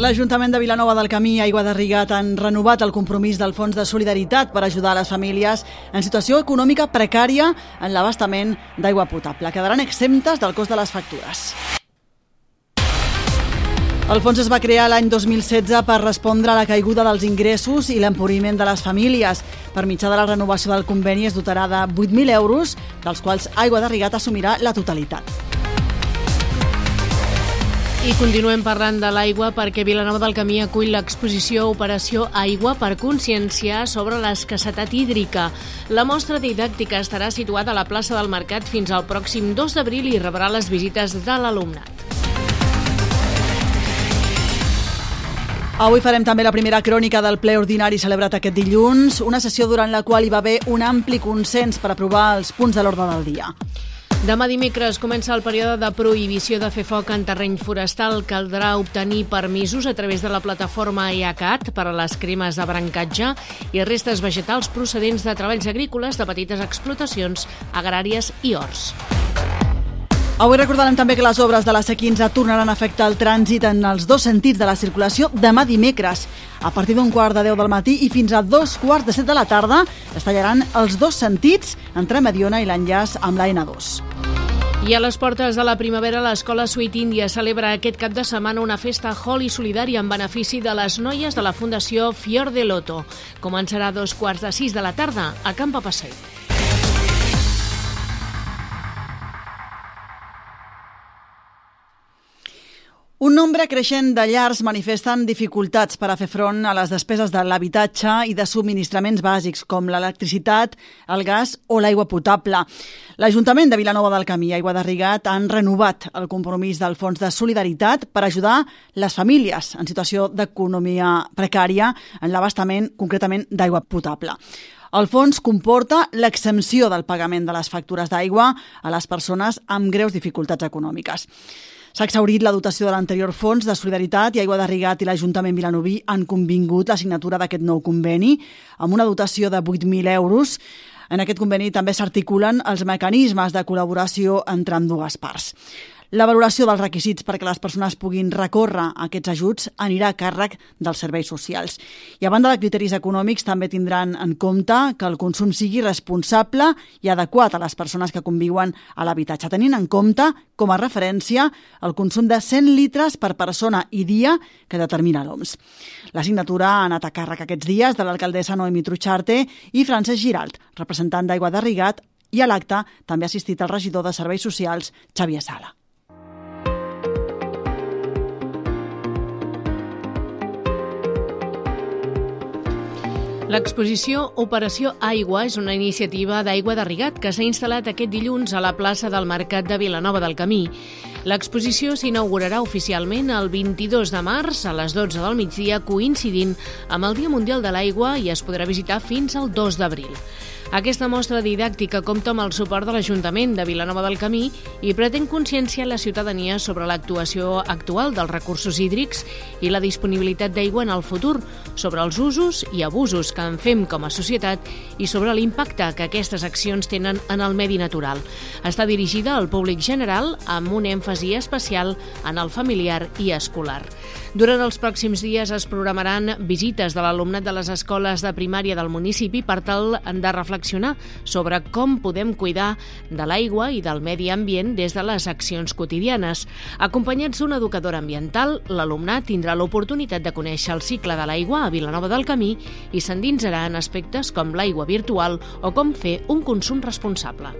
L'Ajuntament de Vilanova del Camí i Aigua de Rigat han renovat el compromís del Fons de Solidaritat per ajudar a les famílies en situació econòmica precària en l'abastament d'aigua potable. Quedaran exemptes del cost de les factures. El fons es va crear l'any 2016 per respondre a la caiguda dels ingressos i l'empobriment de les famílies. Per mitjà de la renovació del conveni es dotarà de 8.000 euros, dels quals Aigua de Rigat assumirà la totalitat. I continuem parlant de l'aigua perquè Vilanova del Camí acull l'exposició Operació Aigua per conscienciar sobre l'escassetat hídrica. La mostra didàctica estarà situada a la plaça del Mercat fins al pròxim 2 d'abril i rebrà les visites de l'alumnat. Avui farem també la primera crònica del ple ordinari celebrat aquest dilluns, una sessió durant la qual hi va haver un ampli consens per aprovar els punts de l'ordre del dia. Demà dimecres comença el període de prohibició de fer foc en terreny forestal. Caldrà obtenir permisos a través de la plataforma EACAT per a les cremes de brancatge i restes vegetals procedents de treballs agrícoles de petites explotacions agràries i horts. Avui recordarem també que les obres de la C15 tornaran a afectar el trànsit en els dos sentits de la circulació demà dimecres. A partir d'un quart de 10 del matí i fins a dos quarts de set de la tarda es tallaran els dos sentits entre Mediona i l'enllaç amb la N2. I a les portes de la primavera, l'Escola Sweet India celebra aquest cap de setmana una festa Holi solidària en benefici de les noies de la Fundació Fior de Loto. Començarà a dos quarts de sis de la tarda a Campa Passeig. Un nombre creixent de llars manifesten dificultats per a fer front a les despeses de l'habitatge i de subministraments bàsics com l'electricitat, el gas o l'aigua potable. L'Ajuntament de Vilanova del Camí i Aigua de Rigat han renovat el compromís del Fons de Solidaritat per ajudar les famílies en situació d'economia precària en l'abastament concretament d'aigua potable. El fons comporta l'exempció del pagament de les factures d'aigua a les persones amb greus dificultats econòmiques. S'ha exaurit la dotació de l'anterior fons de solidaritat i Aigua de Rigat i l'Ajuntament Vilanoví han convingut la signatura d'aquest nou conveni amb una dotació de 8.000 euros. En aquest conveni també s'articulen els mecanismes de col·laboració entre amb dues parts. La valoració dels requisits perquè les persones puguin recórrer a aquests ajuts anirà a càrrec dels serveis socials. I a banda de criteris econòmics també tindran en compte que el consum sigui responsable i adequat a les persones que conviuen a l'habitatge, tenint en compte com a referència el consum de 100 litres per persona i dia que determina l'OMS. La signatura ha anat a càrrec aquests dies de l'alcaldessa Noemi Trucharte i Francesc Giralt, representant d'Aigua de Rigat, i a l'acte també ha assistit el regidor de Serveis Socials, Xavier Sala. L'exposició Operació Aigua és una iniciativa d'Aigua de Rigat que s'ha instal·lat aquest dilluns a la plaça del Mercat de Vilanova del Camí. L'exposició s'inaugurarà oficialment el 22 de març a les 12 del migdia, coincidint amb el Dia Mundial de l'Aigua i es podrà visitar fins al 2 d'abril. Aquesta mostra didàctica compta amb el suport de l'Ajuntament de Vilanova del Camí i pretén conscienciar la ciutadania sobre l'actuació actual dels recursos hídrics i la disponibilitat d'aigua en el futur, sobre els usos i abusos que en fem com a societat i sobre l'impacte que aquestes accions tenen en el medi natural. Està dirigida al públic general amb un èmfasi especial en el familiar i escolar. Durant els pròxims dies es programaran visites de l'alumnat de les escoles de primària del municipi per tal de reflexionar sobre com podem cuidar de l'aigua i del medi ambient des de les accions quotidianes. Acompanyats d'una educadora ambiental, l'alumnat tindrà l'oportunitat de conèixer el cicle de l'aigua a Vilanova del Camí i s'endinsarà en aspectes com l'aigua virtual o com fer un consum responsable.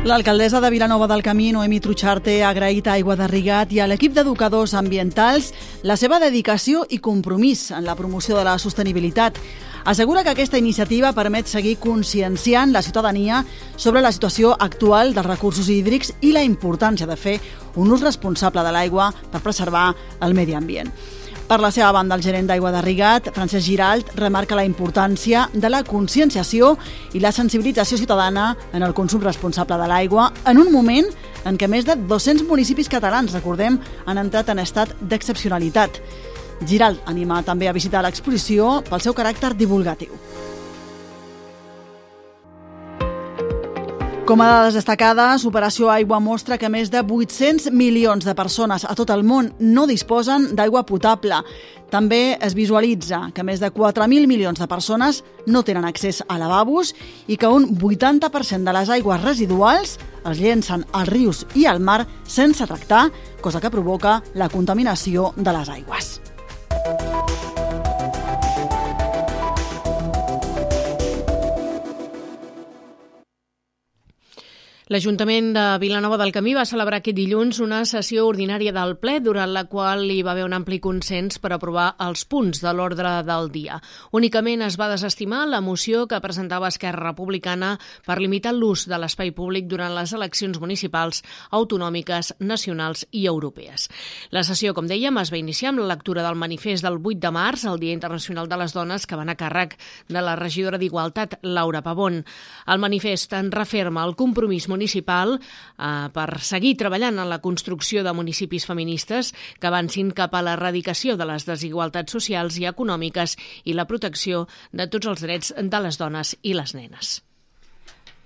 L'alcaldessa de Vilanova del Camí, Noemi Trucharte, ha agraït a Aigua de Rigat i a l'equip d'educadors ambientals la seva dedicació i compromís en la promoció de la sostenibilitat. Assegura que aquesta iniciativa permet seguir conscienciant la ciutadania sobre la situació actual dels recursos hídrics i la importància de fer un ús responsable de l'aigua per preservar el medi ambient. Per la seva banda, el gerent d'Aigua de Rigat, Francesc Giralt, remarca la importància de la conscienciació i la sensibilització ciutadana en el consum responsable de l'aigua en un moment en què més de 200 municipis catalans, recordem, han entrat en estat d'excepcionalitat. Giralt anima també a visitar l'exposició pel seu caràcter divulgatiu. Com a dades destacades, Operació Aigua mostra que més de 800 milions de persones a tot el món no disposen d'aigua potable. També es visualitza que més de 4.000 milions de persones no tenen accés a lavabos i que un 80% de les aigües residuals es llencen als rius i al mar sense tractar, cosa que provoca la contaminació de les aigües. L'Ajuntament de Vilanova del Camí va celebrar aquest dilluns una sessió ordinària del ple durant la qual hi va haver un ampli consens per aprovar els punts de l'ordre del dia. Únicament es va desestimar la moció que presentava Esquerra Republicana per limitar l'ús de l'espai públic durant les eleccions municipals, autonòmiques, nacionals i europees. La sessió, com dèiem, es va iniciar amb la lectura del manifest del 8 de març, el Dia Internacional de les Dones, que van a càrrec de la regidora d'Igualtat, Laura Pavón. El manifest en referma el compromís municipal municipal eh, per seguir treballant en la construcció de municipis feministes que avancin cap a l'erradicació de les desigualtats socials i econòmiques i la protecció de tots els drets de les dones i les nenes.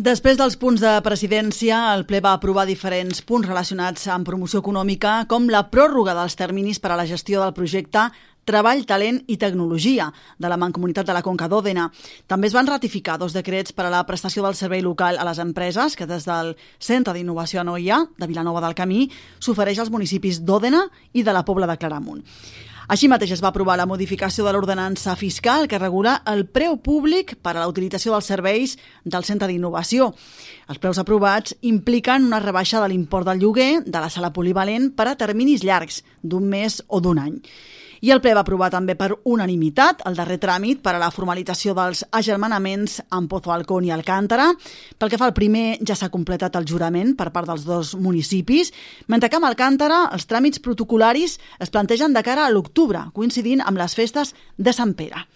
Després dels punts de presidència, el ple va aprovar diferents punts relacionats amb promoció econòmica, com la pròrroga dels terminis per a la gestió del projecte Treball, Talent i Tecnologia de la Mancomunitat de la Conca d'Òdena. També es van ratificar dos decrets per a la prestació del servei local a les empreses que des del Centre d'Innovació Anoia de Vilanova del Camí s'ofereix als municipis d'Òdena i de la Pobla de Claramunt. Així mateix es va aprovar la modificació de l'ordenança fiscal que regula el preu públic per a la utilització dels serveis del Centre d'Innovació. Els preus aprovats impliquen una rebaixa de l'import del lloguer de la sala polivalent per a terminis llargs, d'un mes o d'un any. I el ple va aprovar també per unanimitat el darrer tràmit per a la formalització dels agermanaments amb Pozo Alcón i Alcántara. Pel que fa al primer, ja s'ha completat el jurament per part dels dos municipis, mentre que amb Alcántara els tràmits protocolaris es plantegen de cara a l'octubre, coincidint amb les festes de Sant Pere.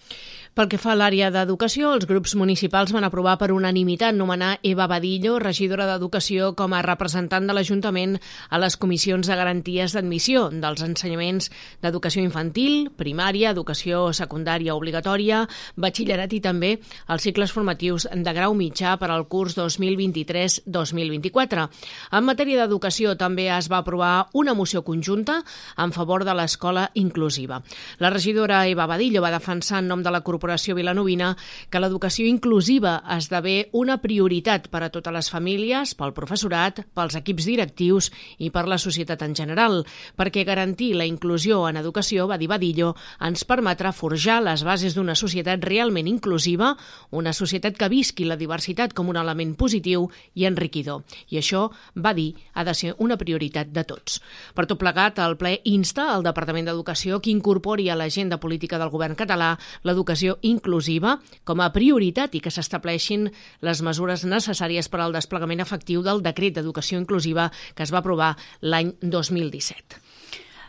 Pel que fa a l'àrea d'educació, els grups municipals van aprovar per unanimitat nomenar Eva Badillo, regidora d'Educació, com a representant de l'Ajuntament a les comissions de garanties d'admissió dels ensenyaments d'educació infantil, primària, educació secundària obligatòria, batxillerat i també els cicles formatius de grau mitjà per al curs 2023-2024. En matèria d'educació també es va aprovar una moció conjunta en favor de l'escola inclusiva. La regidora Eva Badillo va defensar en nom de la Corporació Corporació Vilanovina que l'educació inclusiva esdevé una prioritat per a totes les famílies, pel professorat, pels equips directius i per la societat en general, perquè garantir la inclusió en educació, va dir Badillo, ens permetrà forjar les bases d'una societat realment inclusiva, una societat que visqui la diversitat com un element positiu i enriquidor. I això, va dir, ha de ser una prioritat de tots. Per tot plegat, el ple insta al Departament d'Educació que incorpori a l'agenda política del govern català l'educació inclusiva com a prioritat i que s'estableixin les mesures necessàries per al desplegament efectiu del decret d'educació inclusiva que es va aprovar l'any 2017.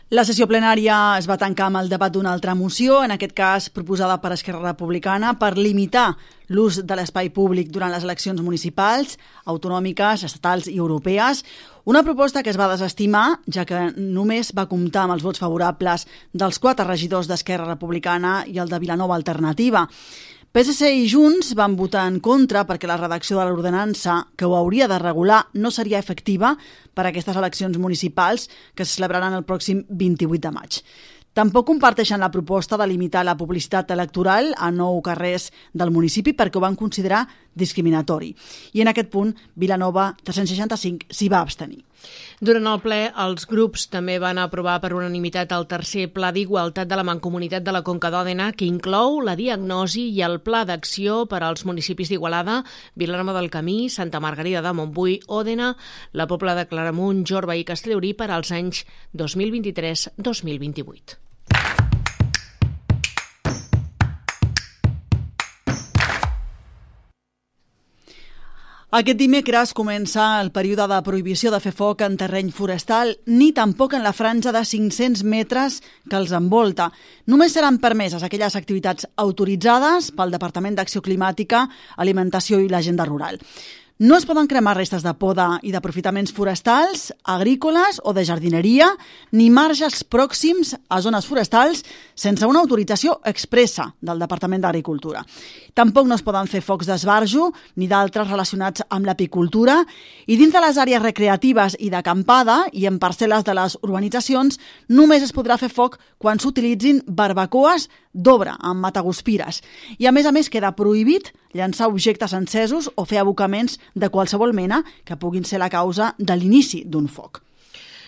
La sessió plenària es va tancar amb el debat d'una altra moció, en aquest cas proposada per Esquerra Republicana, per limitar l'ús de l'espai públic durant les eleccions municipals, autonòmiques, estatals i europees. Una proposta que es va desestimar, ja que només va comptar amb els vots favorables dels quatre regidors d'Esquerra Republicana i el de Vilanova Alternativa. PSC i Junts van votar en contra perquè la redacció de l'ordenança que ho hauria de regular no seria efectiva per a aquestes eleccions municipals que es celebraran el pròxim 28 de maig. Tampoc comparteixen la proposta de limitar la publicitat electoral a nou carrers del municipi perquè ho van considerar discriminatori. I en aquest punt, Vilanova 365 s'hi va abstenir. Durant el ple, els grups també van aprovar per unanimitat el tercer Pla d'Igualtat de la Mancomunitat de la Conca d'Òdena, que inclou la diagnosi i el pla d'acció per als municipis d'Igualada, Vilanova del Camí, Santa Margarida de Montbui, Òdena, la Pobla de Claramunt, Jorba i Castellorí per als anys 2023-2028. Aquest dimecres comença el període de prohibició de fer foc en terreny forestal, ni tampoc en la franja de 500 metres que els envolta. Només seran permeses aquelles activitats autoritzades pel Departament d'Acció Climàtica, Alimentació i l'Agenda Rural. No es poden cremar restes de poda i d'aprofitaments forestals, agrícoles o de jardineria, ni marges pròxims a zones forestals sense una autorització expressa del Departament d'Agricultura. Tampoc no es poden fer focs d'esbarjo ni d'altres relacionats amb l'apicultura i dins de les àrees recreatives i d'acampada i en parcel·les de les urbanitzacions només es podrà fer foc quan s'utilitzin barbacoes d'obra amb mataguspires. I a més a més queda prohibit llançar objectes encesos o fer abocaments de qualsevol mena que puguin ser la causa de l'inici d'un foc.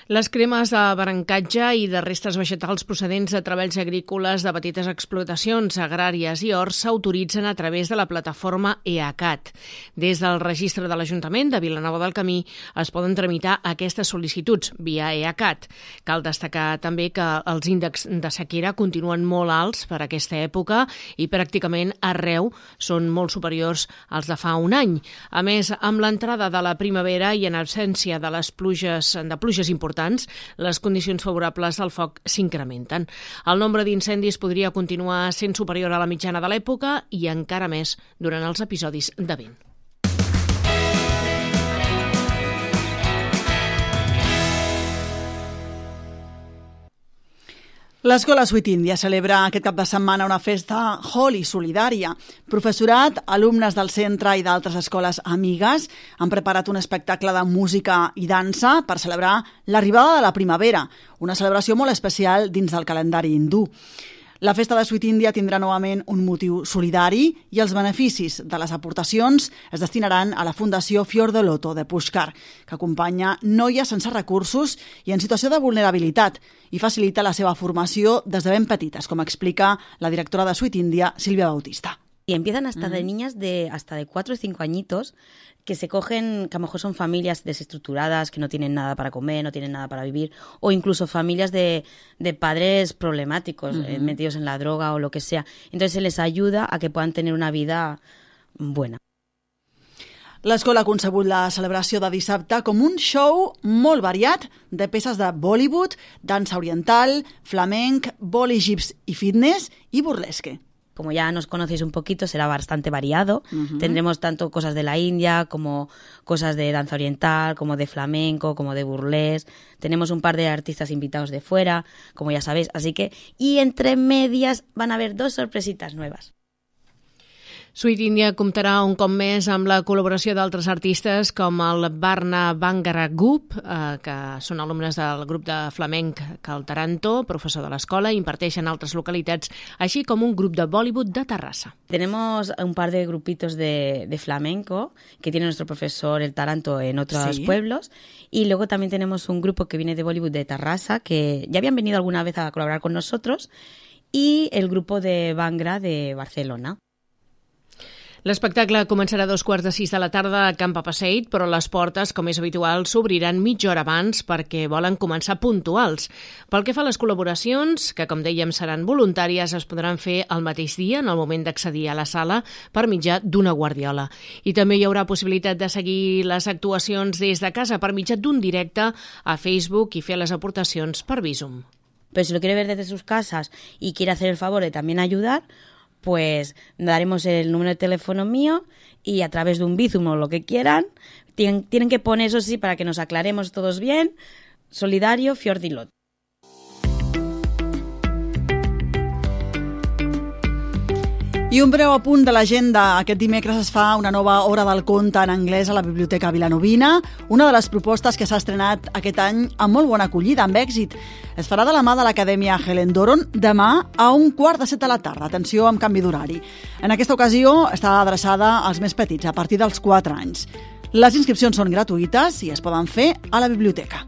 Les cremes de brancatge i de restes vegetals procedents de treballs agrícoles de petites explotacions agràries i horts s'autoritzen a través de la plataforma EACAT. Des del registre de l'Ajuntament de Vilanova del Camí es poden tramitar aquestes sol·licituds via EACAT. Cal destacar també que els índexs de sequera continuen molt alts per aquesta època i pràcticament arreu són molt superiors als de fa un any. A més, amb l'entrada de la primavera i en absència de les pluges de pluges importants importants, les condicions favorables al foc s'incrementen. El nombre d'incendis podria continuar sent superior a la mitjana de l'època i encara més durant els episodis de vent. L'Escola Sweet India celebra aquest cap de setmana una festa Holi solidària. Professorat, alumnes del centre i d'altres escoles amigues han preparat un espectacle de música i dansa per celebrar l'arribada de la primavera, una celebració molt especial dins del calendari hindú. La festa de Sweet India tindrà novament un motiu solidari i els beneficis de les aportacions es destinaran a la Fundació Fior de Loto de Pushkar, que acompanya noies sense recursos i en situació de vulnerabilitat i facilita la seva formació des de ben petites, com explica la directora de Sweet India, Sílvia Bautista. Y empiezan hasta de niñas de hasta de cuatro o cinco añitos que se cogen, que a lo mejor son familias desestructuradas, que no tienen nada para comer, no tienen nada para vivir, o incluso familias de, de padres problemáticos, uh -huh. eh, metidos en la droga o lo que sea. Entonces se les ayuda a que puedan tener una vida buena. L'escola ha concebut la celebració de dissabte com un show molt variat de peces de Bollywood, dansa oriental, flamenc, boli gips i fitness i burlesque. Como ya nos conocéis un poquito, será bastante variado. Uh -huh. Tendremos tanto cosas de la India como cosas de danza oriental, como de flamenco, como de burlés. Tenemos un par de artistas invitados de fuera, como ya sabéis. Así que, y entre medias van a haber dos sorpresitas nuevas. Sweet India comptarà un cop més amb la col·laboració d'altres artistes com el Barna Bangara Gup, eh, que són alumnes del grup de flamenc Cal Taranto, professor de l'escola, imparteixen altres localitats, així com un grup de Bollywood de Terrassa. Tenemos un par de grupitos de, de flamenco que tiene nuestro profesor el Taranto en otros sí. pueblos y luego también tenemos un grupo que viene de Bollywood de Terrassa que ya habían venido alguna vez a colaborar con nosotros y el grupo de Bangra de Barcelona. L'espectacle començarà a dos quarts de sis de la tarda a Camp Passeig, però les portes, com és habitual, s'obriran mitja hora abans perquè volen començar puntuals. Pel que fa a les col·laboracions, que com dèiem seran voluntàries, es podran fer el mateix dia en el moment d'accedir a la sala per mitjà d'una guardiola. I també hi haurà possibilitat de seguir les actuacions des de casa per mitjà d'un directe a Facebook i fer les aportacions per Visum. Pero si lo quiere ver desde sus casas y quiere hacer el favor de también ayudar, pues daremos el número de teléfono mío y a través de un Bizum o lo que quieran, tienen, tienen que poner eso sí para que nos aclaremos todos bien, solidario Fiordilot. I un breu apunt de l'agenda. Aquest dimecres es fa una nova hora del conte en anglès a la Biblioteca Vilanovina, una de les propostes que s'ha estrenat aquest any amb molt bona acollida, amb èxit. Es farà de la mà de l'Acadèmia Helen Doron demà a un quart de set de la tarda. Atenció amb canvi d'horari. En aquesta ocasió està adreçada als més petits, a partir dels 4 anys. Les inscripcions són gratuïtes i es poden fer a la biblioteca.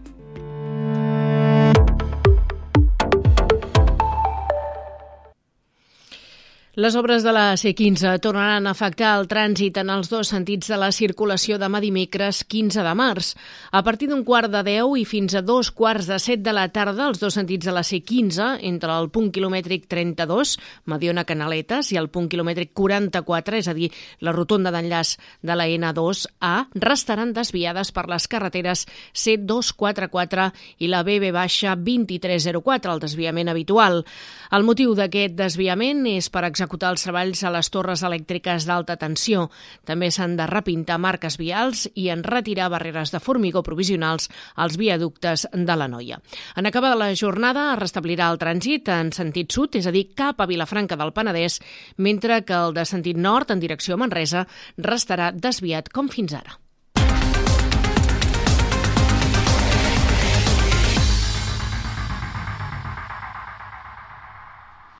Les obres de la C15 tornaran a afectar el trànsit en els dos sentits de la circulació demà dimecres 15 de març. A partir d'un quart de 10 i fins a dos quarts de 7 de la tarda, els dos sentits de la C15, entre el punt quilomètric 32, Mediona Canaletes, i el punt quilomètric 44, és a dir, la rotonda d'enllaç de la N2A, restaran desviades per les carreteres C244 i la BB baixa 2304, el desviament habitual. El motiu d'aquest desviament és per executar acotar els treballs a les torres elèctriques d'alta tensió. També s'han de repintar marques vials i en retirar barreres de formigó provisionals als viaductes de la Noia. En acabar la jornada es restablirà el trànsit en sentit sud, és a dir, cap a Vilafranca del Penedès, mentre que el de sentit nord en direcció a Manresa restarà desviat com fins ara.